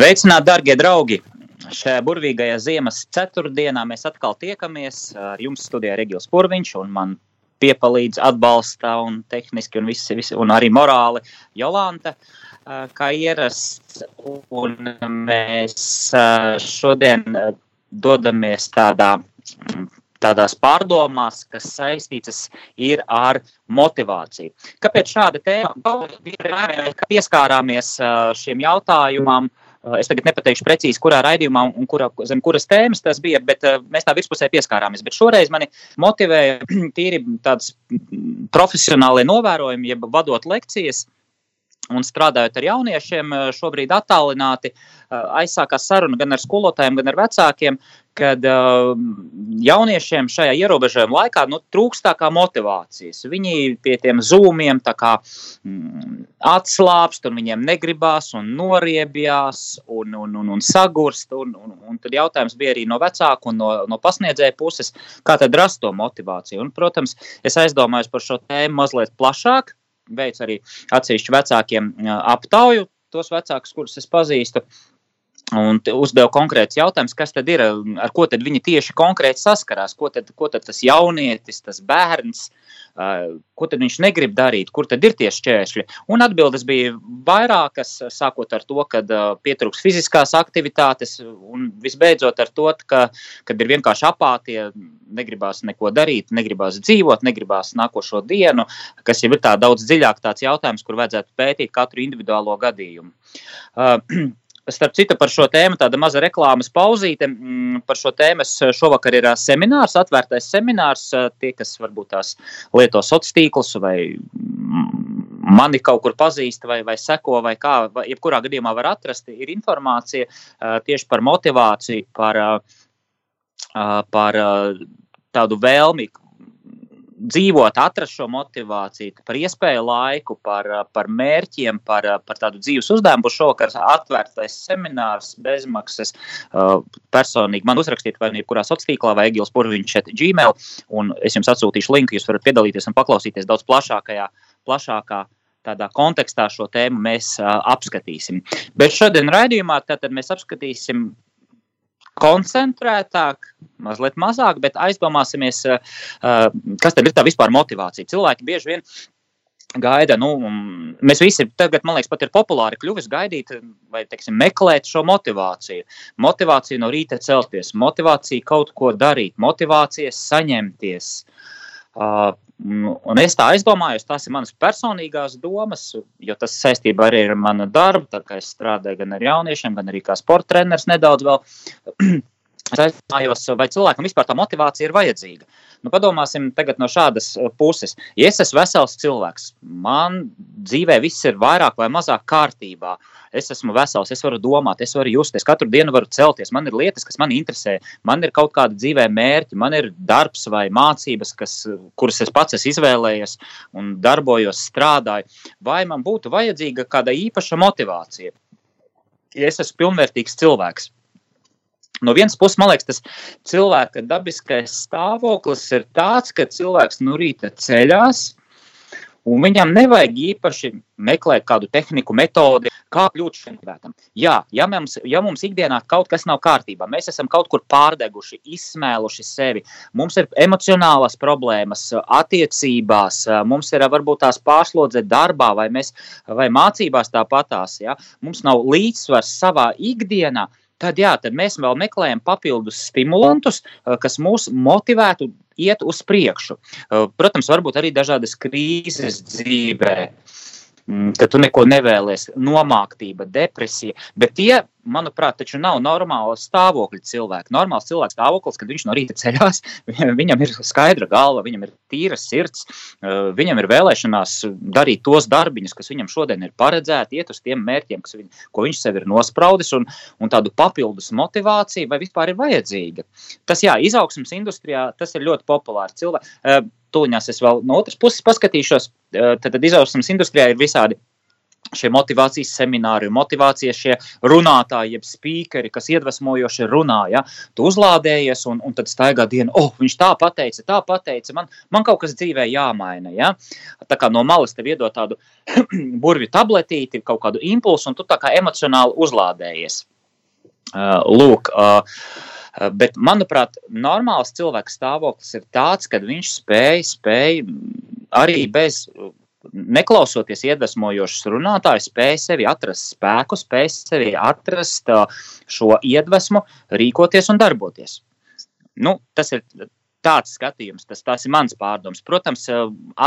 Sveicināti, darbie draugi! Šajā burvīgajā ziemas ceturtdienā mēs atkal tiekamies ar jums studijā Regils Purviņš un man piepalīdz atbalsta un tehniski un, visi, visi, un arī morāli Jolanta, kā ierasts. Un mēs šodien dodamies tādā tādās pārdomās, kas saistītas ir ar motivāciju. Kāpēc šāda tēma? Pieskārāmies šiem jautājumam Uh, es tagad nepateikšu precīzi, kurā raidījumā un kurā, zem kuras tēmas tas bija, bet uh, mēs tā virspusē pieskārāmies. Bet šoreiz mani motivēja tīri tāds profesionālie novērojumi, jeb vadot lekcijas. Un strādājot ar jauniešiem, uh, šobrīd attālināti, aizsākās saruna gan ar skolotājiem, gan ar vecākiem, kad uh, jauniešiem šajā ierobežojuma laikā nu, trūkst tā kā motivācijas. Viņi pie tiem zūmiem tā kā mm, atslābst, un viņiem negribās, un noriebjās, un, un, un, un sagurst. Un, un, un tad jautājums bija arī no vecāku un no, no pasniedzēja puses, kā tad rast to motivāciju. Un, protams, es aizdomājos par šo tēmu mazliet plašāk, veicu arī atsevišķu vecākiem aptauju, tos vecākus, kurus es pazīstu. Un uzdeva konkrēts jautājums, kas tad ir, ar ko tad viņi tieši konkrēti saskarās, ko tad, ko tad tas jaunietis, tas bērns, ko tad viņš negrib darīt, kur tad ir tie šķēršļi. Un atbildes bija vairākas, sākot ar to, ka pietrūks fiziskās aktivitātes, un visbeidzot ar to, ka, kad ir vienkārši apātie, negribās neko darīt, negribās dzīvot, negribās nākošo dienu, kas jau ir tā daudz dziļāk tāds jautājums, kur vajadzētu pētīt katru individuālo gadījumu. Starp citu, par šo tēmu tāda maza reklāmas pauzīte. Mm, par šo tēmu šovakar ir seminārs, atvērtais seminārs. Tie, kas varbūt tās lieto sociālos tīklus vai mm, mani kaut kur pazīst vai, vai seko, vai kā, vai jebkurā gadījumā var atrast, ir informācija tieši par motivāciju, par, par tādu vēlmi dzīvot, atrast šo motivāciju, par iespēju laiku, par, par mērķiem, par, par tādu dzīves uzdevumu. Būs šovakar atvērtais seminārs bezmaksas. Personīgi man uzrakstīt vai nu jebkurā sociālā tīklā vai Egils Purviņš šeit Gmail, un es jums atsūtīšu linku, jūs varat piedalīties un paklausīties daudz plašākajā, plašākā tādā kontekstā šo tēmu mēs uh, apskatīsim. Bet šodien raidījumā mēs apskatīsim koncentrētāk, mazliet mazāk, bet aizdomāsimies, eh, eh, kas tad ir tā vispār motivācija. Cilvēki bieži vien gaida, nu, mēs visi tagad, man liekas, pat ir populāri kļuvis gaidīt vai, teiksim, meklēt šo motivāciju. Motivāciju no rīta celties, motivāciju kaut ko darīt, motivācijas saņemties. Uh, Un es tā aizdomājos, tās ir manas personīgās domas, jo tas saistībā arī ar manu darbu. Tā kā es strādāju gan ar jauniešiem, gan arī kā sporta treneris nedaudz vēl. Es aizdomājos, vai cilvēkam vispār tā motivācija ir vajadzīga. Nu, padomāsim no šādas uh, puses. Ja es esmu vesels cilvēks, man dzīvē viss ir vairāk vai mazāk kārtībā. Es esmu vesels, es varu domāt, es varu justies, katru dienu varu celties. Man ir lietas, kas man interesē, man ir kaut kāda dzīvē mērķi, man ir darbs vai mācības, kas, kuras es pats esmu izvēlējies un darbojos, strādāju. Vai man būtu vajadzīga kāda īpaša motivācija? Ja es esmu pilnvērtīgs cilvēks, No vienas puses, man liekas, tas cilvēka dabiskais stāvoklis ir tāds, ka cilvēks no rīta ceļās, un viņam nevajag īpaši meklēt kādu tehniku, metodi, kā kļūt šim motivētam. Jā, ja mums, ja mums ikdienā kaut kas nav kārtībā, mēs esam kaut kur pārdeguši, izsmēluši sevi, mums ir emocionālas problēmas, attiecībās, mums ir varbūt tās pārslodze darbā vai, mēs, vai mācībās tāpatās, ja? mums nav līdzsvars savā ikdienā, tad, jā, tad mēs vēl meklējam papildus stimulantus, eh, kas mūs motivētu iet uz priekšu. Eh, protams, varbūt arī dažādas krīzes dzīvē. Mm, ka tu neko nevēlies, nomāktība, depresija. Bet tie, manuprāt, taču nav normāla stāvokļa cilvēki. Normāls cilvēks stāvoklis, kad viņš no rīta ceļās, viņam ir skaidra galva, viņam ir tīra sirds, eh, viņam ir vēlēšanās darīt tos darbiņus, kas viņam šodien ir paredzēti, iet uz tiem mērķiem, viņ, ko viņš sev ir nospraudis, un, un tādu papildus motivāciju, vai vispār ir vajadzīga. Tas, jā, izaugsmas industrijā tas ir ļoti populārs cilvēks. Tūņās es vēl no otras puses paskatīšos, eh, tad, tad izaugsmas industrijā ir visādi šie motivācijas semināri, motivācijas šie runātāji, jeb spīkeri, kas iedvesmojoši runā. Ja? Tu uzlādējies un, un tad staigā diena, oh, viņš tā pateica, tā pateica, man, man kaut kas dzīvē jāmaina. Ja? Tā kā no malas tev iedod tādu burvju tabletīti, kaut kādu impulsu, un tu tā kā emocionāli uzlādējies. Uh, lūk, uh, Bet, manuprāt, normāls cilvēks stāvoklis ir tāds, ka viņš spēj, spēj arī bez neklausoties iedvesmojošus runātājus, spēj sevi atrast spēku, spēj sevi atrast šo iedvesmu, rīkoties un darboties. Nu, tas ir tāds skatījums, tas, tas ir mans pārdoms. Protams,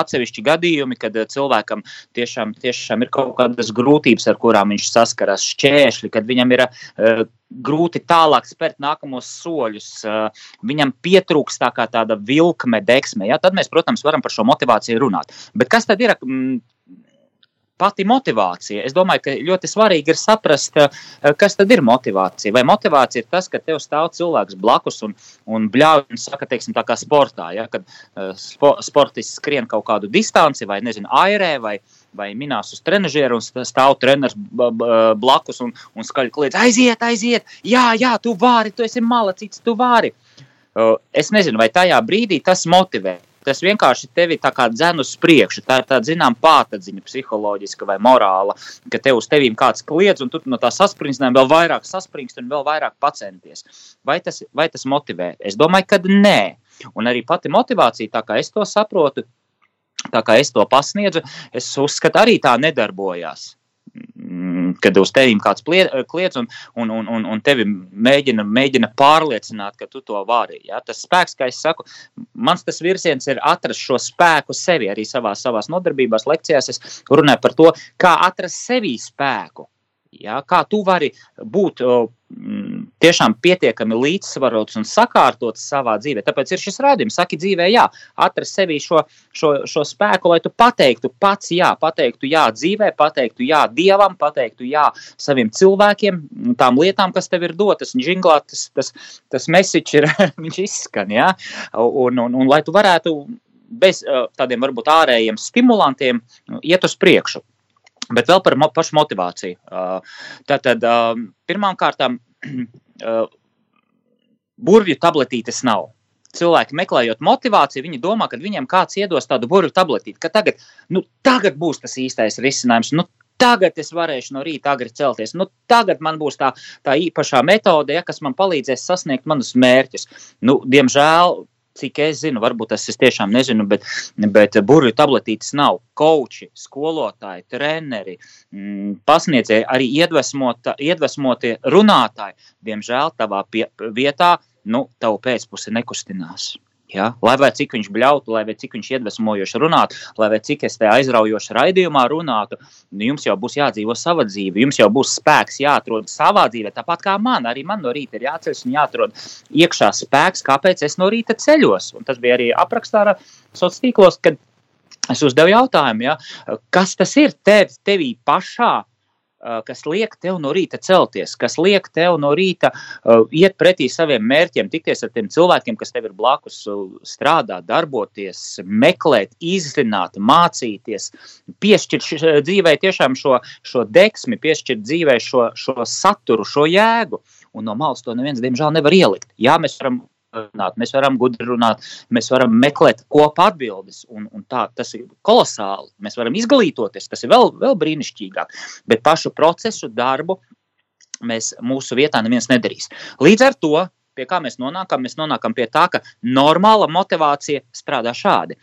atsevišķi gadījumi, kad cilvēkam tiešām, tiešām ir kaut kādas grūtības, ar kurām viņš saskaras, šķēršļi, kad viņam ir uh, grūti tālāk spērt nākamos soļus, uh, viņam pietrūks tā kā tāda vilkme, deksme. Ja? Tad mēs, protams, varam par šo motivāciju runāt. Bet kas tad ir? Mm, pati motivācija. Es domāju, ka ļoti svarīgi ir saprast, eh, kas tad ir motivācija. Vai motivācija ir tas, ka tev stāv cilvēks blakus un, un bļauj un saka, teiksim, tā kā sportā, ja, kad uh, spo, sportists skrien kaut kādu distanci vai, nezinu, airē vai, vai minās uz trenižieru un stāv treneris blakus un, un skaļi kliedz, aiziet, aiziet, jā, jā, tu vari, tu esi malacīts, tu vari. Uh, es nezinu, vai tajā brīdī tas motivē tas vienkārši tevi tā kā dzen uz priekšu. Tā ir tāda, zinām, pātadziņa, psiholoģiska vai morāla, ka tev uz tevīm kāds kliedz, un tu no tā saspringstnēm vēl vairāk saspringst un vēl vairāk pacenties. Vai tas, vai tas motivē? Es domāju, ka nē. Un arī pati motivācija, tā kā es to saprotu, tā kā es to pasniedzu, es uzskatu, arī tā nedarbojās. Kad uz tevis kāds kliedz un, un, un, un, un tevi mēģina, mēģina pārliecināt, ka tu to vari. Ja? Tas spēks, kā es saku, mans tas virziens ir atrast šo spēku sevi. Arī savā, savās nodarbībās, lekcijās es runāju par to, kā atrast sevī spēku. Ja? Kā tu vari būt mm, tiešām pietiekami līdzsvarots un sakārtots savā dzīvē. Tāpēc ir šis rādījums, saki dzīvē, jā, atrast sevī šo, šo, šo spēku, lai tu pateiktu pats jā, pateiktu jā dzīvē, pateiktu jā dievam, pateiktu jā saviem cilvēkiem, tām lietām, kas tev ir dotas. Un žinglā tas, tas, tas message ir, viņš izskan, jā, un, un, un lai tu varētu bez tādiem varbūt ārējiem stimulantiem iet uz priekšu. Bet vēl par mo pašu motivāciju. Tātad, pirmām kārtām, burvju tabletītes nav. Cilvēki meklējot motivāciju, viņi domā, ka viņiem kāds iedos tādu burbuļu tabletīti, ka tagad, nu, tagad būs tas īstais risinājums. Nu, tagad es varēšu no rīta agri celties. Nu, tagad man būs tā, tā īpašā metode, ja, kas man palīdzēs sasniegt manus mērķus. Nu, diemžēl cik es zinu, varbūt tas es tiešām nezinu, bet, bet burbuļu tabletītes nav. Koči, skolotāji, treneri, mm, pasniedzēji, arī iedvesmotie runātāji. Diemžēl tavā pie, vietā, nu, tavu pēcpusi nekustinās. Ja? Lai vai cik viņš bļautu, lai vai cik viņš iedvesmojoši runātu, lai vai cik es te aizraujoši raidījumā runātu, nu, jums jau būs jādzīvo sava dzīve, jums jau būs spēks jāatrod savā dzīvē. Tāpat kā man, arī man no rīta ir jāceļas un jāatrod iekšā spēks, kāpēc es no rīta ceļos. Un tas bija arī aprakstā sociālos tīklos, kad es uzdevu jautājumu, ja? kas tas ir tev, tevī pašā kas liek tev no rīta celties, kas liek tev no rīta uh, iet pretī saviem mērķiem, tikties ar tiem cilvēkiem, kas tev ir blakus, uh, strādāt, darboties, meklēt, izzināt, mācīties, piešķirt dzīvē tiešām šo, šo deksmi, piešķirt dzīvē šo, šo saturu, šo jēgu. Un no malas to neviens, diemžēl, nevar ielikt. Jā, mēs varam runāt, mēs varam gudri runāt, mēs varam meklēt kopā atbildes. Un, un tā, tas ir kolosāli. Mēs varam izglītoties, tas ir vēl, vēl brīnišķīgāk. Bet pašu procesu, darbu mēs mūsu vietā neviens nedarīs. Līdz ar to, pie kā mēs nonākam, mēs nonākam pie tā, ka normāla motivācija strādā šādi.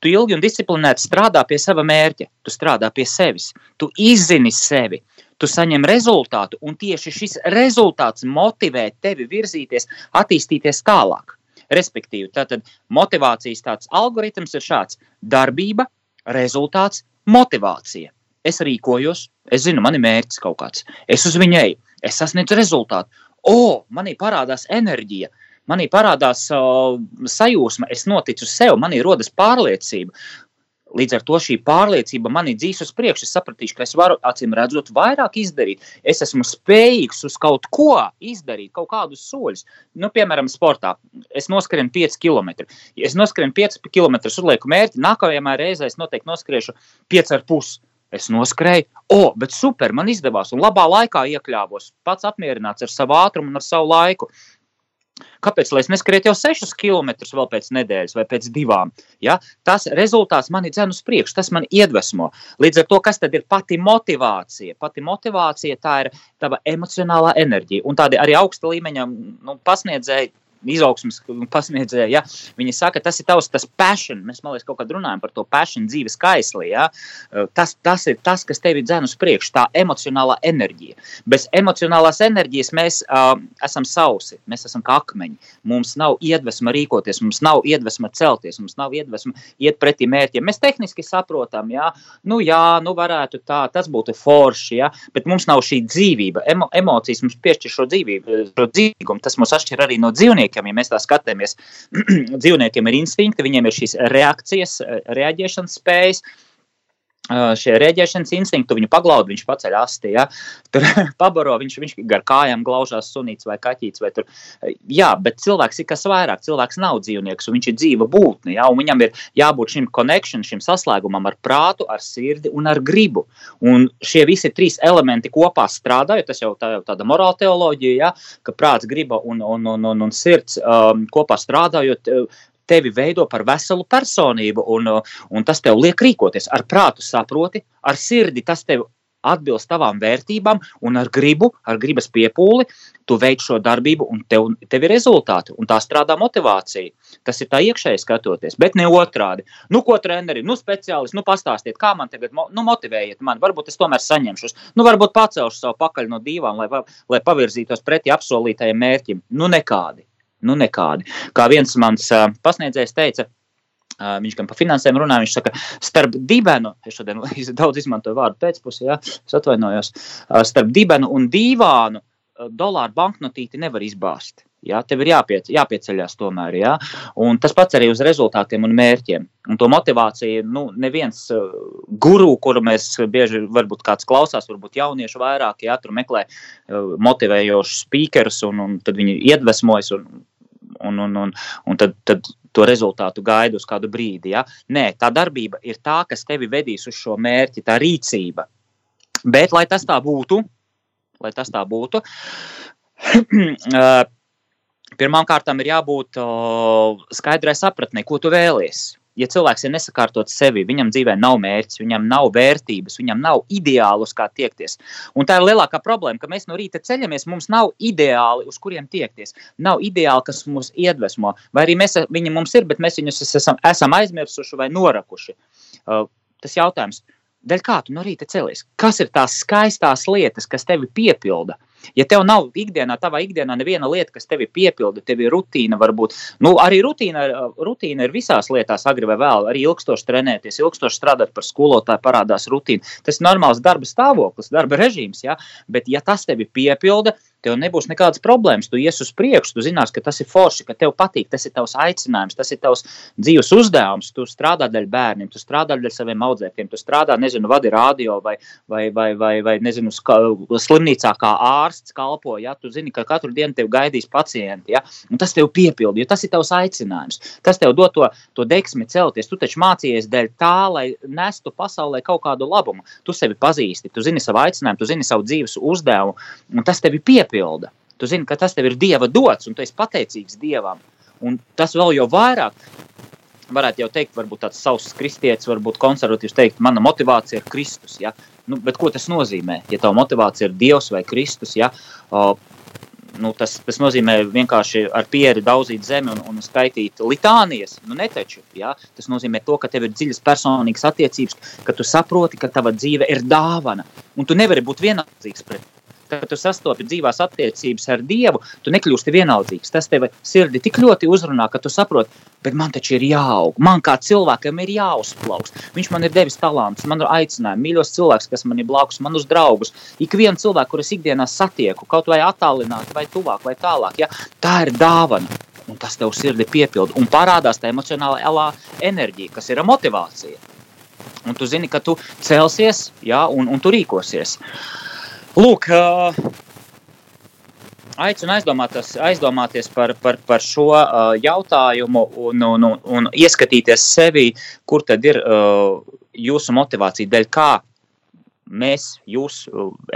Tu ilgi un disciplinēti strādā pie sava mērķa, tu strādā pie sevis, tu izzini sevi, tu saņem rezultātu, un tieši šis rezultāts motivē tevi virzīties, attīstīties tālāk. Respektīvi, tātad motivācijas tāds algoritms ir šāds: darbība, rezultāts, motivācija. es rīkojos, es zinu, man ir mērķis kaut kāds, es uz viņu eju, es sasniedzu rezultātu. O, manī parādās enerģija, manī parādās uh, sajūsma, es noticu sev, manī rodas pārliecība. Līdz ar to šī pārliecība manī dzīs uz priekšu. Es sapratīšu, ka es varu, acīm redzot, vairāk izdarīt. Es esmu spējīgs uz kaut ko izdarīt, kaut kādus soļus. Nu, piemēram, sportā. Es noskrienu 5 km. Ja es noskrienu 5 km, uzlieku mērķi. Nākamajā reizē es noteikti noskriešu 5,5. Es noskrēju, o, oh, bet super, man izdevās, un labā laikā iekļāvos. Pats apmierināts ar savu ātrumu un ar savu laiku. Kāpēc gan es neskrietu jau 6 km vēl pēc nedēļas vai pēc divām? Ja? Tas rezultāts man ir dzēns uz priekšu, tas man iedvesmo. Līdz ar to, kas tad ir pati motivācija? Pati motivācija tā ir tava emocionālā enerģija. Un tādi arī augsta līmeņa nu, pasniedzēji izaugsmas pasniedzēja. Ja? Viņi saka, tas ir tavs tas passion. Mēs liekas, kaut kad runājam par to passion dzīves kaislī. Ja? Tas, tas ir tas, kas tevi dzēn uz priekšu, tā emocionālā enerģija. Bez emocionālās enerģijas mēs uh, esam sausi, mēs esam kā akmeņi. Mums nav iedvesma rīkoties, mums nav iedvesma celties, mums nav iedvesma iet pretī mērķiem. Mēs tehniski saprotam, ja? nu jā, nu varētu tā, tas būtu forši, ja? bet mums nav šī dzīvība, emo, emocijas mums piešķir šo dzīvību, šo dzīvīgumu. Tas mūs atšķir arī no dzīvniekiem dzīvniekiem, ja mēs tā skatāmies, dzīvniekiem ir instinkti, viņiem ir šīs reakcijas, reaģēšanas spējas šie rēģēšanas instinkti, viņu paglaud, viņš paceļ asti, ja? tur pabaro, viņš, viņš gar kājām glaužās sunīts vai kaķīts. Vai tur. Jā, bet cilvēks ir kas vairāk, cilvēks nav dzīvnieks, un viņš ir dzīva būtne, ja? un viņam ir jābūt šim connection, šim saslēgumam ar prātu, ar sirdi un ar gribu. Un šie visi trīs elementi kopā strādājot, tas jau tā, tāda morāla teoloģija, ja? ka prāts, griba un, un, un, un, un sirds um, kopā strādājot, tevi veido par veselu personību, un, un tas tev liek rīkoties. Ar prātu saproti, ar sirdi tas tev atbilst tavām vērtībām, un ar gribu, ar gribas piepūli, tu veic šo darbību, un tev, tev ir rezultāti. Un tā strādā motivācija. Tas ir tā iekšēji skatoties, bet ne otrādi. Nu, ko treneri, nu, speciālisti, nu, pastāstiet, kā man tagad, nu, motivējiet mani, varbūt es tomēr saņemšu, nu, varbūt pacelšu savu pakaļ no divām, lai, lai pavirzītos pretī apsolītajiem mērķim. Nu, nekādi. Nu, nekādi. Kā viens mans uh, pasniedzējs teica, uh, viņš gan par finansēm runā, viņš saka, starp dibenu, es šodien daudz izmantoju vārdu pēcpusē, ja, es atvainojos, uh, starp dibenu un dīvānu uh, dolāru banknotīti nevar izbāzt. Ja, tev ir jāpiec, jāpieceļās tomēr. Ja? Un tas pats arī uz rezultātiem un mērķiem. Un to motivāciju, nu, neviens uh, guru, kuru mēs bieži, varbūt kāds klausās, varbūt jaunieši vairāk, ja tur meklē uh, motivējošus speakerus, un, un tad viņi iedvesmojas, un un, un, un, un tad, tad to rezultātu gaidu uz kādu brīdi. Ja? Nē, tā darbība ir tā, kas tevi vedīs uz šo mērķi, tā rīcība. Bet, lai tas tā būtu, lai tas tā būtu, pirmām kārtām ir jābūt skaidrai sapratnē, ko tu vēlies ja cilvēks ir nesakārtots sevi, viņam dzīvē nav mērķis, viņam nav vērtības, viņam nav ideālu, uz kā tiekties. Un tā ir lielākā problēma, ka mēs no rīta ceļamies, mums nav ideāli, uz kuriem tiekties. Nav ideāli, kas mūs iedvesmo, vai arī mēs, viņi mums ir, bet mēs viņus esam, esam aizmirsuši vai norakuši. Uh, tas jautājums, dēļ kā tu no rīta celies? Kas ir tās skaistās lietas, kas tevi piepilda? Ja tev nav ikdienā, tavā ikdienā neviena lieta, kas tevi piepilda, tev ir rutīna, varbūt nu, arī rutīna, rutīna ir visās lietās, agri vai vēl, arī ilgstoši trenēties, ilgstoši strādāt par skolotāju, parādās rutīna. Tas ir normāls darba stāvoklis, darba režīms, ja? bet ja tas tevi piepilda, tev nebūs nekādas problēmas. Tu ies uz priekšu, tu zinās, ka tas ir forši, ka tev patīk, tas ir tavs aicinājums, tas ir tavs dzīves uzdevums. Tu strādā dēļ bērniem, tu strādā dēļ saviem audzēkļiem, tu strādā, nezinu, vadi radio vai, vai, vai, vai, vai nezinu, slimnīcā kā ārsts kalpo. Ja? Tu zini, ka katru dienu tev gaidīs pacienti, ja? un tas tev piepildi, jo tas ir tavs aicinājums. Tas tev dod to, to deksmi celties. Tu taču mācījies dēļ tā, lai nestu pasaulē kaut kādu labumu. Tu sevi pazīsti, tu zini savu aicinājumu, tu zini savu dzīves uzdevumu, un tas tevi piepildi piepilda. Tu zini, ka tas tev ir Dieva dots, un tu esi pateicīgs Dievam. Un tas vēl jau vairāk, varētu jau teikt, varbūt tāds savs kristietis, varbūt konservatīvs teikt, mana motivācija ir Kristus. Ja? Nu, bet ko tas nozīmē? Ja tava motivācija ir Dievs vai Kristus, ja? o, nu, tas, tas nozīmē vienkārši ar pieri daudzīt zemi un, un skaitīt litānijas. Nu, netaču, ja? Tas nozīmē to, ka tev ir dziļas personīgas attiecības, ka tu saproti, ka tava dzīve ir dāvana. Un tu nevari būt vienaldzīgs pret kad tu sastopi dzīvās attiecības ar Dievu, tu nekļūsti vienaldzīgs. Tas tev sirdi tik ļoti uzrunā, ka tu saproti, bet man taču ir jāaug. Man kā cilvēkam ir jāuzplaukst. Viņš man ir devis talantus, man ir aicinājumi, mīļos cilvēks, kas man ir blakus, manus draugus. Ik vienu cilvēku, kurus ikdienā satieku, kaut vai attālināti, vai tuvāk, vai tālāk, ja? tā ir dāvana. Un tas tev sirdi piepilda un parādās tā emocionālā enerģija, kas ir motivācija. Un tu zini, ka tu celsies ja, un, un tu rīkosies. Lūk, aicinu aizdomāties, aizdomāties par, par, par šo jautājumu un, un, un, un ieskatīties sevi, kur tad ir jūsu motivācija, dēļ kā mēs, jūs,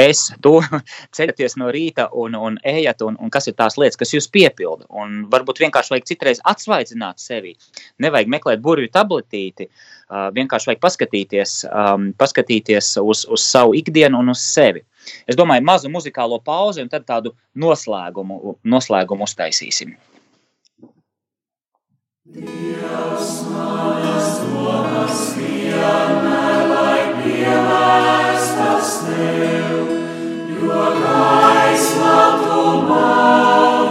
es, tu ceļaties no rīta un, un ejat, un, un kas ir tās lietas, kas jūs piepilda. Un varbūt vienkārši vajag citreiz atsvaidzināt sevi. Nevajag meklēt burvju tabletīti, vienkārši vajag paskatīties, paskatīties uz, uz savu ikdienu un uz sevi. Es domāju, mazu muzikālo pauzi un tad tādu noslēgumu, noslēgumu uztaisīsim. Dievs manas domas vienmēr lai pievērstas tev, jo gaisma tu man,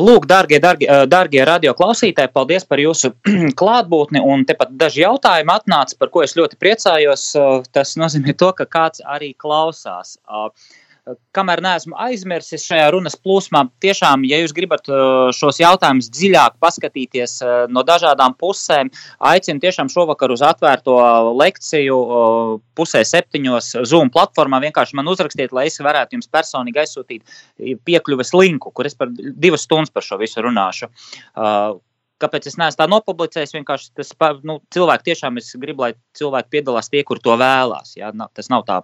Lūk, darbie, darbie, radioklausītāji, paldies par jūsu klātbūtni. Un tepat daži jautājumi atnāca, par ko es ļoti priecājos. Tas nozīmē to, ka kāds arī klausās. Uh, kamēr neesmu aizmirsis šajā runas plūsmā, tiešām, ja jūs gribat uh, šos jautājumus dziļāk paskatīties uh, no dažādām pusēm, aicinu tiešām šovakar uz atvērto lekciju pusē septiņos Zoom platformā. Vienkārši man uzrakstiet, lai es varētu jums personīgi aizsūtīt piekļuves linku, kur es par divas stundas par šo visu runāšu. Kāpēc es neesmu tā nopublicējis? Vienkārši tas nu, cilvēki tiešām es gribu, lai cilvēki piedalās tie, kur to vēlās. Ja? Tas nav tā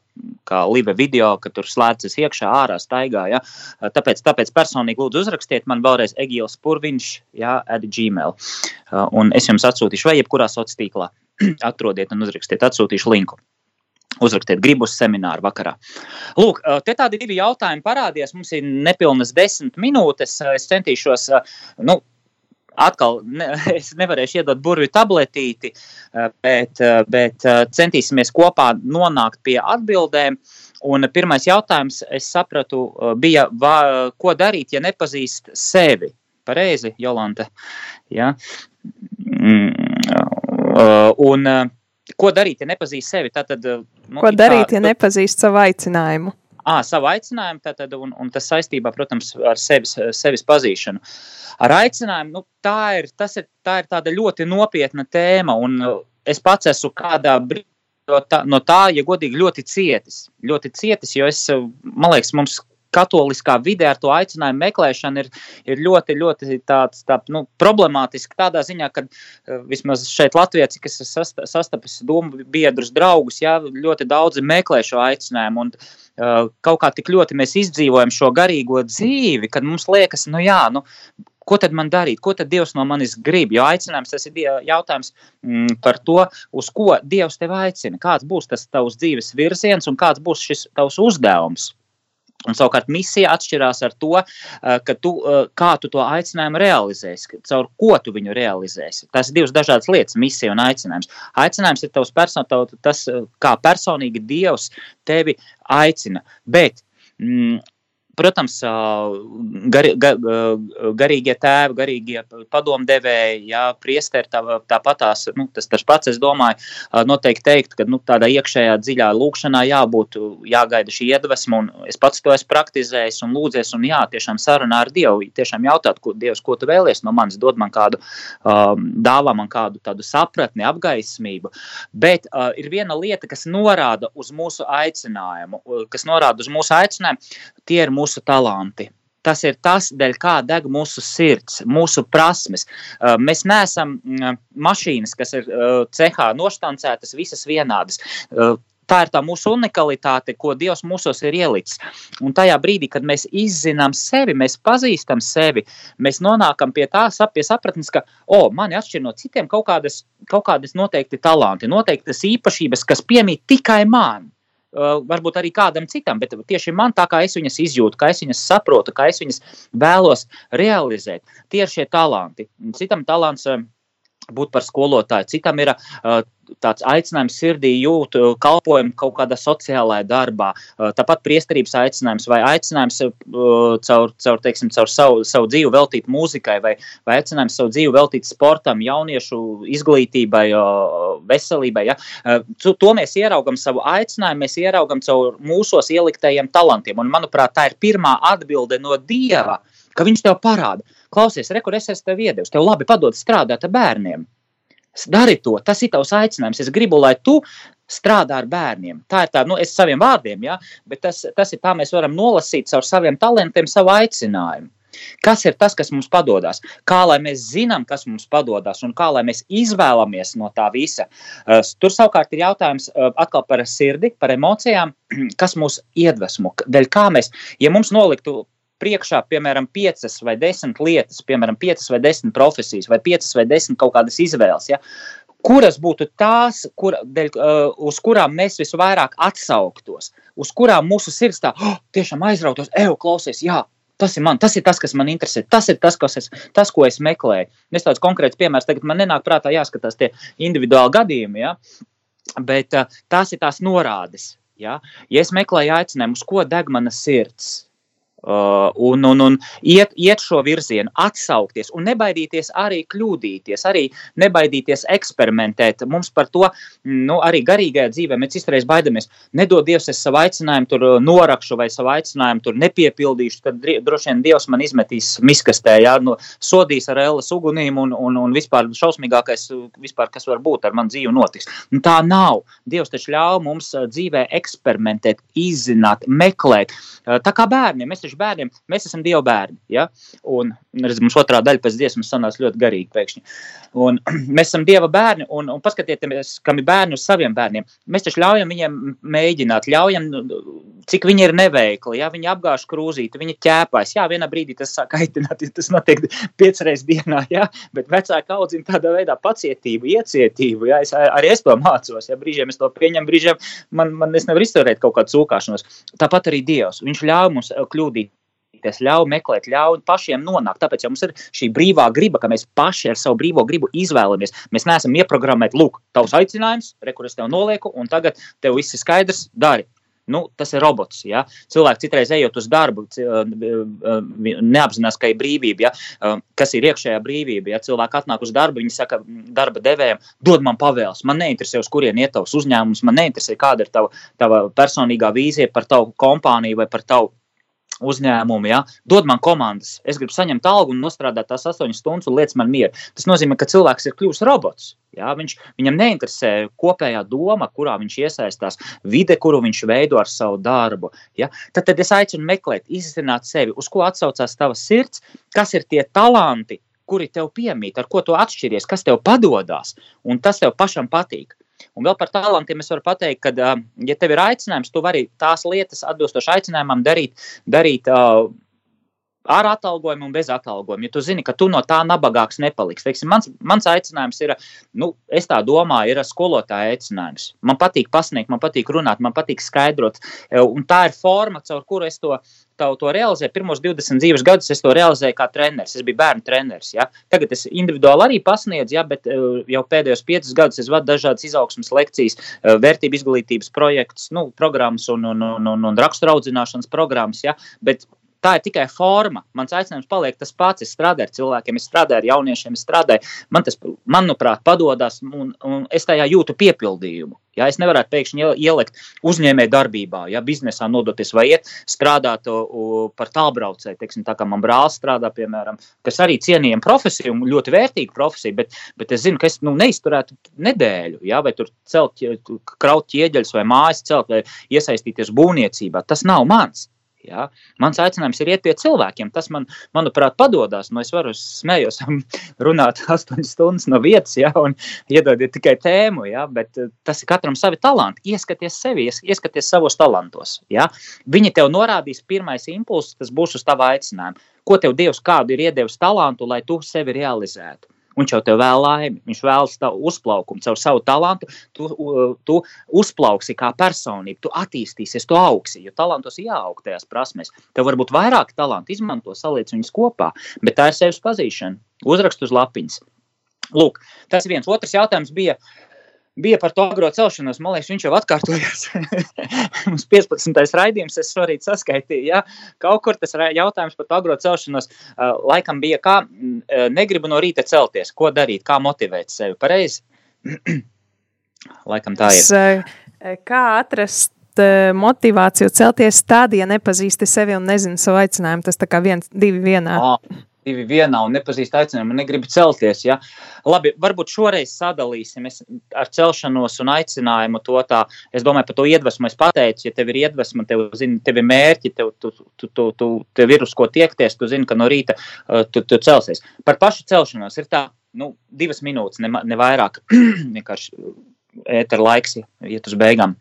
kā live video, ka tur slēdzas iekšā, ārā staigā. Ja? Tāpēc, tāpēc personīgi lūdzu uzrakstiet man vēlreiz Egīls Purviņš, ja, at Gmail. Un es jums atsūtīšu, vai jebkurā sociālā tīklā atrodiet un uzrakstiet, atsūtīšu linku. Uzrakstiet, gribu uz semināru vakarā. Lūk, te tādi divi jautājumi parādījās. Mums ir nepilnas desmit minūtes. Es centīšos, nu, atkal ne, es nevarēšu iedot burvju tabletīti, eh, bet, eh, bet eh, centīsimies kopā nonākt pie atbildēm. Un pirmais jautājums, es sapratu, bija, va, ko darīt, ja nepazīst sevi. Pareizi, Jolanta. Ja? Mm, un ko darīt, ja nepazīst sevi? Tātad, nu, ko darīt, kā, ja nepazīst savu aicinājumu? À, savu aicinājumu, tātad, un, un tas saistībā, protams, ar sevis, sevis pazīšanu. Ar aicinājumu, nu, tā, ir, ir, tā ir tāda ļoti nopietna tēma, un es pats esmu kādā brīdī no tā, no tā, ja godīgi, ļoti cietis. Ļoti cietis, jo es, man liekas, mums katoliskā vidē ar to aicinājumu meklēšanu ir, ir ļoti, ļoti tāds, tā, nu, problemātiski tādā ziņā, ka uh, vismaz šeit Latvijā, cik es esmu sastapis domu biedrus, draugus, jā, ļoti daudzi meklē šo aicinājumu. Un, uh, kaut kā tik ļoti mēs izdzīvojam šo garīgo dzīvi, kad mums liekas, nu jā, nu, ko tad man darīt, ko tad Dievs no manis grib. Jo aicinājums tas ir jautājums mm, par to, uz ko Dievs tevi aicina, kāds būs tas tavs dzīves virziens un kāds būs šis tavs uzdevums. Un savukārt misija atšķirās ar to, eh, ka tu, eh, kā tu to aicinājumu realizēsi, caur ko tu viņu realizēsi. Tas ir divas dažādas lietas - misija un aicinājums. Aicinājums ir tavs person, tav, tas, eh, kā personīgi Dievs tevi aicina. Bet mm, Protams, gar, gar, garīgie tēvi, garīgie padomdevēji, jā, priesteri tā, tāpatās, nu, tas tas pats, es domāju, noteikti teikt, ka nu, tādā iekšējā dziļā lūkšanā jābūt, jāgaida šī iedvesma, un es pats to esmu praktizējis un lūdzies, un jā, tiešām sarunā ar Dievu, tiešām jautāt, ko Dievs, ko tu vēlies no manis, dod man kādu, um, dāvā man kādu tādu sapratni, apgaismību, bet uh, ir viena lieta, kas norāda uz mūsu aicinājumu, kas norāda uz mūsu aicinājumu, tie ir mūsu mūsu talanti. Tas ir tas, dēļ kā deg mūsu sirds, mūsu prasmes. Uh, mēs neesam mm, mašīnas, kas ir uh, cehā noštancētas, visas vienādas. Uh, tā ir tā mūsu unikalitāte, ko Dievs mūsos ir ielicis. Un tajā brīdī, kad mēs izzinām sevi, mēs pazīstam sevi, mēs nonākam pie tā pie sapratnes, ka, o, mani atšķir no citiem kaut kādas, kaut kādas noteikti talanti, noteiktas īpašības, kas piemīt tikai man. Uh, varbūt arī kādam citam, bet tieši man tā kā es viņas izjūtu, kā es viņas saprotu, kā es viņas vēlos realizēt. Tie ir šie talanti. Citam talants uh, būt par skolotāju, citam ir uh, tāds aicinājums sirdī jūt uh, kalpojumu kaut kādā sociālajā darbā. Uh, tāpat priesterības aicinājums vai aicinājums uh, caur, caur, teiksim, caur savu, savu dzīvi veltīt mūzikai vai, vai aicinājums savu dzīvi veltīt sportam, jauniešu izglītībai, veselībai. Ja? To mēs ieraugam savu aicinājumu, mēs ieraugam caur mūsos ieliktajiem talantiem. Un, manuprāt, tā ir pirmā atbilde no Dieva, ka viņš tev parāda. Klausies, rekur, es esmu tev iedevis, tev labi padod strādāt ar bērniem. Dari to, tas ir tavs aicinājums. Es gribu, lai tu strādā ar bērniem. Tā ir tā, nu, es saviem vārdiem, ja, bet tas, tas ir tā, mēs varam nolasīt caur saviem talantiem savu aicinājumu. Kas ir tas, kas mums padodas? Kā lai mēs zinām, kas mums padodas, un kā lai mēs izvēlamies no tā visa? Uh, tur savukārt ir jautājums uh, atkal par sirdi, par emocijām, kas mūs iedvesmo. Dēļ kā mēs, ja mums noliktu priekšā, piemēram, piecas vai desmit lietas, piemēram, piecas vai desmit profesijas, vai piecas vai desmit kaut kādas izvēles. Ja? Kuras būtu tās, kur, dēļ, uh, uz kurām mēs visvairāk atsauktos, uz kurām mūsu sirds tā oh, tiešām aizrautos, ej, klausies, jā, tas ir, man, tas ir tas, kas man interesē, tas ir tas, es, tas ko es meklēju. Es tāds konkrēts piemērs, tagad man nenāk prātā jāskatās tie individuāli gadījumi, ja? bet uh, tās ir tās norādes. Ja? ja es meklēju aicinājumu, uz ko deg mana sirds, Uh, un, un, un iet, iet šo virzienu, atsaukties un nebaidīties arī kļūdīties, arī nebaidīties eksperimentēt. Mums par to nu, arī garīgajā dzīvē mēs izturēsim baidamies. Nedod Dievs, es savu aicinājumu tur uh, norakšu vai savu aicinājumu tur nepiepildīšu, tad droši vien Dievs man izmetīs miskastē, jā, no, sodīs ar ēlas ugunīm un, un, un vispār šausmīgākais, vispār, kas var būt ar man dzīvi notiks. Un tā nav. Dievs taču ļauj mums uh, dzīvē eksperimentēt, izzināt, meklēt. Tā kā bērniem, mēs taču tieši bērniem, mēs esam Dieva bērni. Ja? Un redz, mums otrā daļa pēc dziesmas sanāca ļoti garīgi pēkšņi. Un, mēs esam Dieva bērni, un, un paskatieties, kam ir bērni uz saviem bērniem. Mēs taču ļaujam viņiem mēģināt, ļaujam, cik viņi ir neveikli, ja viņi apgāž krūzīti, viņi ķēpās. Jā, vienā brīdī tas sāk kaitināt, tas notiek piecreiz dienā, ja? bet vecāki audzina tādā veidā pacietību, iecietību. Ja? Es, arī es to mācos, ja brīžiem es to pieņemu, brīžiem man, man es nevaru izturēt kaut kādu sūkāšanos. Tāpat arī Dievs, viņš ļauj mums kļūdīt attīstīties, ļauj meklēt, ļauj pašiem nonākt. Tāpēc ja mums ir šī brīvā griba, ka mēs paši ar savu brīvo gribu izvēlamies. Mēs neesam ieprogrammēti, lūk, tavs aicinājums, re, kur es tev nolieku, un tagad tev viss ir skaidrs, dari. Nu, tas ir robots. Ja? Cilvēks citreiz ejot uz darbu, neapzinās, ka ir brīvība. Ja? Kas ir iekšējā brīvība? Ja cilvēki atnāk uz darbu, viņi saka darba devējiem, dod man pavēles. Man neinteresē, uz kurien iet tavs uzņēmums, man neinteresē, kāda ir tava, tava personīgā vīzija par tavu kompāniju vai par tavu uzņēmumi, ja, dod man komandas, es gribu saņemt algu un nostrādāt tās astoņas stundas un lietas man mieru. Tas nozīmē, ka cilvēks ir kļuvis robots. Ja, viņš, viņam neinteresē kopējā doma, kurā viņš iesaistās, vide, kuru viņš veido ar savu darbu. Ja. Tad, tad es aicinu meklēt, izzināt sevi, uz ko atsaucās tavs sirds, kas ir tie talanti, kuri tev piemīt, ar ko tu atšķiries, kas tev padodas, un tas tev pašam patīk. Un vēl par talantiem es varu pateikt, ka, ja tev ir aicinājums, tu vari tās lietas atbilstoši aicinājumam darīt, darīt uh, ar atalgojumu un bez atalgojuma. Ja tu zini, ka tu no tā nabagāks nepaliksi. Teiksim, mans, mans aicinājums ir, nu, es tā domāju, ir skolotāja aicinājums. Man patīk pasniegt, man patīk runāt, man patīk skaidrot. E, un tā ir forma, caur kuru es to, to, to realizēju. Pirmos 20 dzīves gadus es to realizēju kā treneris. Es biju bērnu treneris. Ja? Tagad es individuāli arī pasniedzu, ja? bet e, jau pēdējos 5 gadus es vadu dažādas izaugsmas lekcijas, e, vērtību izglītības projektus, nu, programmas un, un, un, un, un raksturaudzināšanas programmas. Ja? Bet Tā ir tikai forma. Mans aicinājums paliek tas pats. Es strādāju ar cilvēkiem, es strādāju ar jauniešiem, es strādāju. Man tas, manuprāt, padodas, un, un es tajā jūtu piepildījumu. Ja, es nevaru pēkšņi ielikt uzņēmēju darbībā, ja biznesā nodoties vai iet strādāt uh, par tālbraucēju. Teiksim, tā kā man brālis strādā, piemēram, kas arī cienījama profesija un ļoti vērtīga profesija, bet, bet es zinu, ka es nu, neizturētu nedēļu, ja, vai tur celt, kraut ķieģeļus vai mājas celt vai iesaistīties būvniecībā. Tas nav mans. Ja? Mans aicinājums ir iet pie cilvēkiem. Tas man, manuprāt, padodas. Nu, es varu smējos runāt astoņas stundas no vietas, ja? un iedodiet tikai tēmu, ja? bet eh, tas ir katram savi talanti. Ieskaties sevi, ieskaties savos talantos. Ja? Viņi tev norādīs pirmais impulss, tas būs uz tava aicinājuma. Ko tev Dievs kādu ir iedevis talantu, lai tu sevi realizētu? Viņš jau tev vēl laimi, viņš vēlas tavu uzplaukumu, caur savu talantu. Tu, tu uzplauksi kā personība, tu attīstīsies, tu augsi. Jo talantos jāaug tajās prasmēs. Tev var būt vairāk talantu, izmanto, saliec viņus kopā, bet tā ir sevis pazīšana. Uzrakst uz lapiņas. Lūk, tas viens. Otrs jautājums bija, uh, bija par to agro celšanos. Man liekas, viņš jau atkārtojās. Mums 15. raidījums, es šorīt saskaitīju, ja kaut kur tas jautājums par agro celšanos laikam bija, kā negribu no rīta celties, ko darīt, kā motivēt sevi. Pareizi? laikam tā ir. Kā atrast motivāciju celties tad, ja nepazīsti sevi un nezini savu aicinājumu? Tas tā kā viens, divi vienā. Oh divi vienā un nepazīst aicinājumu, negribu celties. Ja? Labi, varbūt šoreiz sadalīsim ar celšanos un aicinājumu to tā. Es domāju, par to iedvesmu es pateicu, ja tev ir iedvesma, tev, zini, tev ir mērķi, tev, tu, tu, tu, tu, tev ir uz ko tiekties, tu zini, ka no rīta uh, tu, tu celsies. Par pašu celšanos ir tā, nu, divas minūtes, ne, ne vairāk, vienkārši ēter laiks iet uz beigām.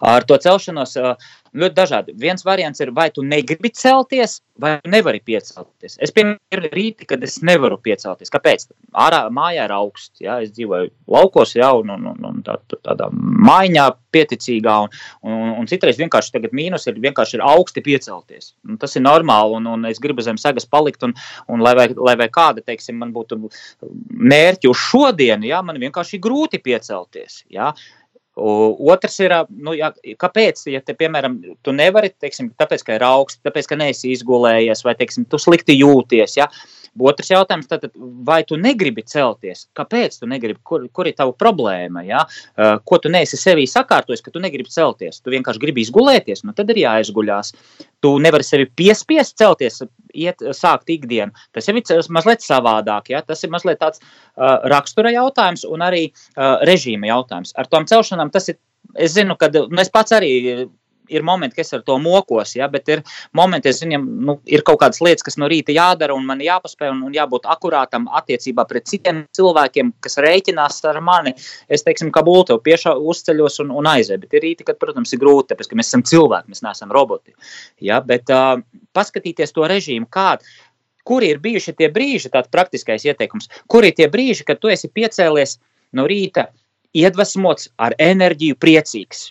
Ar to celšanos uh, ļoti dažādi. Viens variants ir, vai tu negribi celties, vai nevari piecelties. Es piemēram, rīti, kad es nevaru piecelties. Kāpēc? Ārā mājā ir augsts. Ja? Es dzīvoju laukos, jau un, un, un, un tā, tādā maiņā, pieticīgā. Un, un, un citreiz vienkārši tagad mīnus ir vienkārši ir augsti piecelties. Un tas ir normāli, un, un es gribu zem sagas palikt. Un, un lai, vai, lai vai kāda, teiksim, man būtu mērķi uz šodienu, ja? man vienkārši ir grūti piecelties. Ja? Otrs ir, nu, ja, kāpēc, ja te, piemēram, tu nevari, teiksim, tāpēc, ka ir augsts, tāpēc, ka neesi izgulējies, vai, teiksim, tu slikti jūties, ja, Otrs jautājums, tad, vai tu negribi celties? Kāpēc tu negribi? Kur, kur ir tava problēma? Ja? Ko tu neesi sevī sakārtojis, ka tu negribi celties? Tu vienkārši gribi izgulēties, nu tad ir jāizguļās. Tu nevari sevi piespiest celties, iet, sākt ikdienu. Tas jau ir mazliet savādāk. Ja? Tas ir mazliet tāds uh, rakstura jautājums un arī uh, režīma jautājums. Ar tom celšanām tas ir. Es zinu, ka es pats arī ir momenti, kas ar to mokos, ja, bet ir momenti, es viņam, nu, ir kaut kādas lietas, kas no rīta jādara, un man jāpaspēj un, un jābūt akurātam attiecībā pret citiem cilvēkiem, kas rēķinās ar mani. Es, teiksim, kā būtu, piešā uzceļos un, un aizēju, bet ir rīti, kad, protams, ir grūti, tāpēc, ka mēs esam cilvēki, mēs neesam roboti. Ja, bet uh, paskatīties to režīmu, kādu kur ir bijuši tie brīži, tāds praktiskais ieteikums, kur ir tie brīži, kad tu esi piecēlies no rīta, iedvesmots, ar enerģiju, priecīgs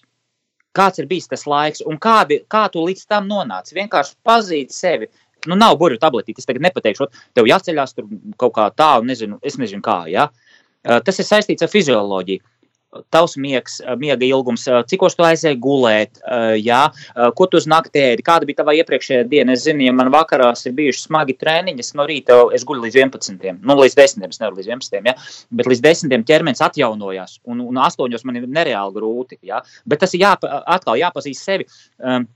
kāds ir bijis tas laiks un kādi, kā tu līdz tam nonāci. Vienkārši pazīt sevi. Nu, nav burbuļu tabletīte. Es tagad nepateikšu, tev jāceļās tur kaut kā tā, nezinu, es nezinu kā. Ja? Tas ir saistīts ar fizioloģiju. Tavs miegs, miega ilgums, cikos tu aizēji gulēt, jā, ko tu uz nakti ēdi, kāda bija tava iepriekšējā diena. Es zinu, ja man vakarās ir bijuši smagi treniņi, no rīta es guļu līdz 11. Nu, līdz 10. es nevaru līdz 11. Ja? Bet līdz 10. ķermenis atjaunojās, un, un 8. man ir nereāli grūti. Ja? Bet tas ir jā, atkal jāpazīst sevi. Um,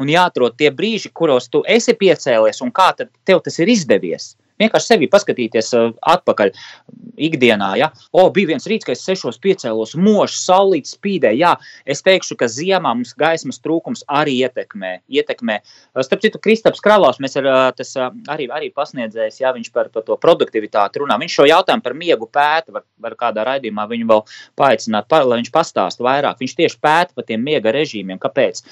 Un jāatrod tie brīži, kuros tu esi piecēlies, un kā tev tas ir izdevies. Vienkārši sevi paskatīties uh, atpakaļ ikdienā. Ja? O, bija viens rīts, kad es sešos piecēlos, mošs, saulīts spīdē. Jā, es teikšu, ka ziemā mums gaismas trūkums arī ietekmē. ietekmē. Uh, starp citu, Kristaps Kralaus, mēs ar, uh, tas arī, arī pasniedzējis, ja viņš par, par to produktivitāti runā. Viņš šo jautājumu par miegu pēta, var, var kādā raidījumā viņu vēl paaicināt, par, lai viņš pastāsta vairāk. Viņš tieši pēta par tiem miega režīmiem. Kāpēc?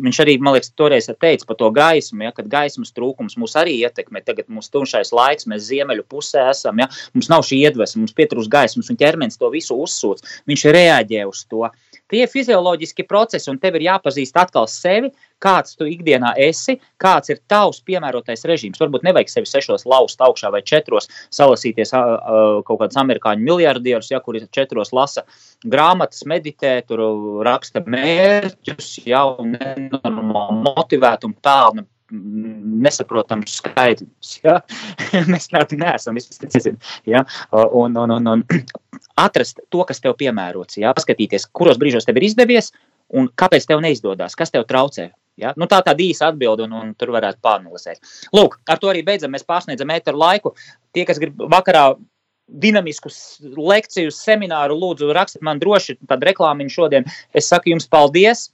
Viņš arī, man liekas, toreiz teica par to gaismu, ja, kad gaismas trūkums mūs arī ietekmē. Tagad mums tumšais laiks, mēs ziemeļu pusē esam, ja, mums nav šī iedvesma mums pietrūkst gaismas, un ķermenis to visu uzsūc. Viņš reaģē uz to. Tie ir fizioloģiski procesi, un tev ir jāpazīst atkal sevi, kāds tu ikdienā esi, kāds ir tavs piemērotais režīms. Varbūt nevajag sevi sešos laust augšā vai četros, salasīties kaut kādus amerikāņu miljardierus, ja kuri četros lasa grāmatas, meditē, tur raksta mērķus, jau nenormāli motivēt un pelna nesaprotams skaitļus. Ja? Mēs tādi neesam. Ja? Un, un, un, un atrast to, kas tev piemērots, ja? paskatīties, kuros brīžos tev ir izdevies un kāpēc tev neizdodas, kas tev traucē. Ja? Nu, tā ir tāda īsa atbilde, un, un tur varētu pārnalisēt. Lūk, ar to arī beidzam. Mēs pārsniedzam ēteru laiku. Tie, kas grib vakarā dinamiskus lekciju semināru, lūdzu, rakstiet man droši tādu reklāmiņu šodien. Es saku jums paldies.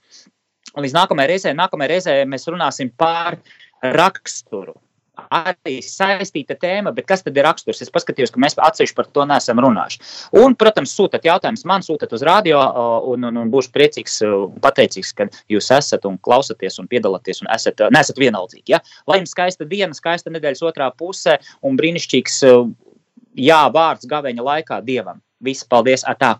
Līdz nākamajai reizē, nākamajai reizē mēs runāsim par raksturu. Arī saistīta tēma, bet kas tad ir raksturs? Es paskatījos, ka mēs atsevišķi par to neesam runājuši. Un, protams, sūtat jautājumus man, sūtat uz radio, un, un, un būšu priecīgs, pateicīgs, ka jūs esat un klausaties un piedalāties un esat, nesat vienaldzīgi. Ja? Lai jums skaista diena, skaista nedēļas otrā pusē un brīnišķīgs jā vārds gaveņa laikā Dievam. Viss, paldies! Atā!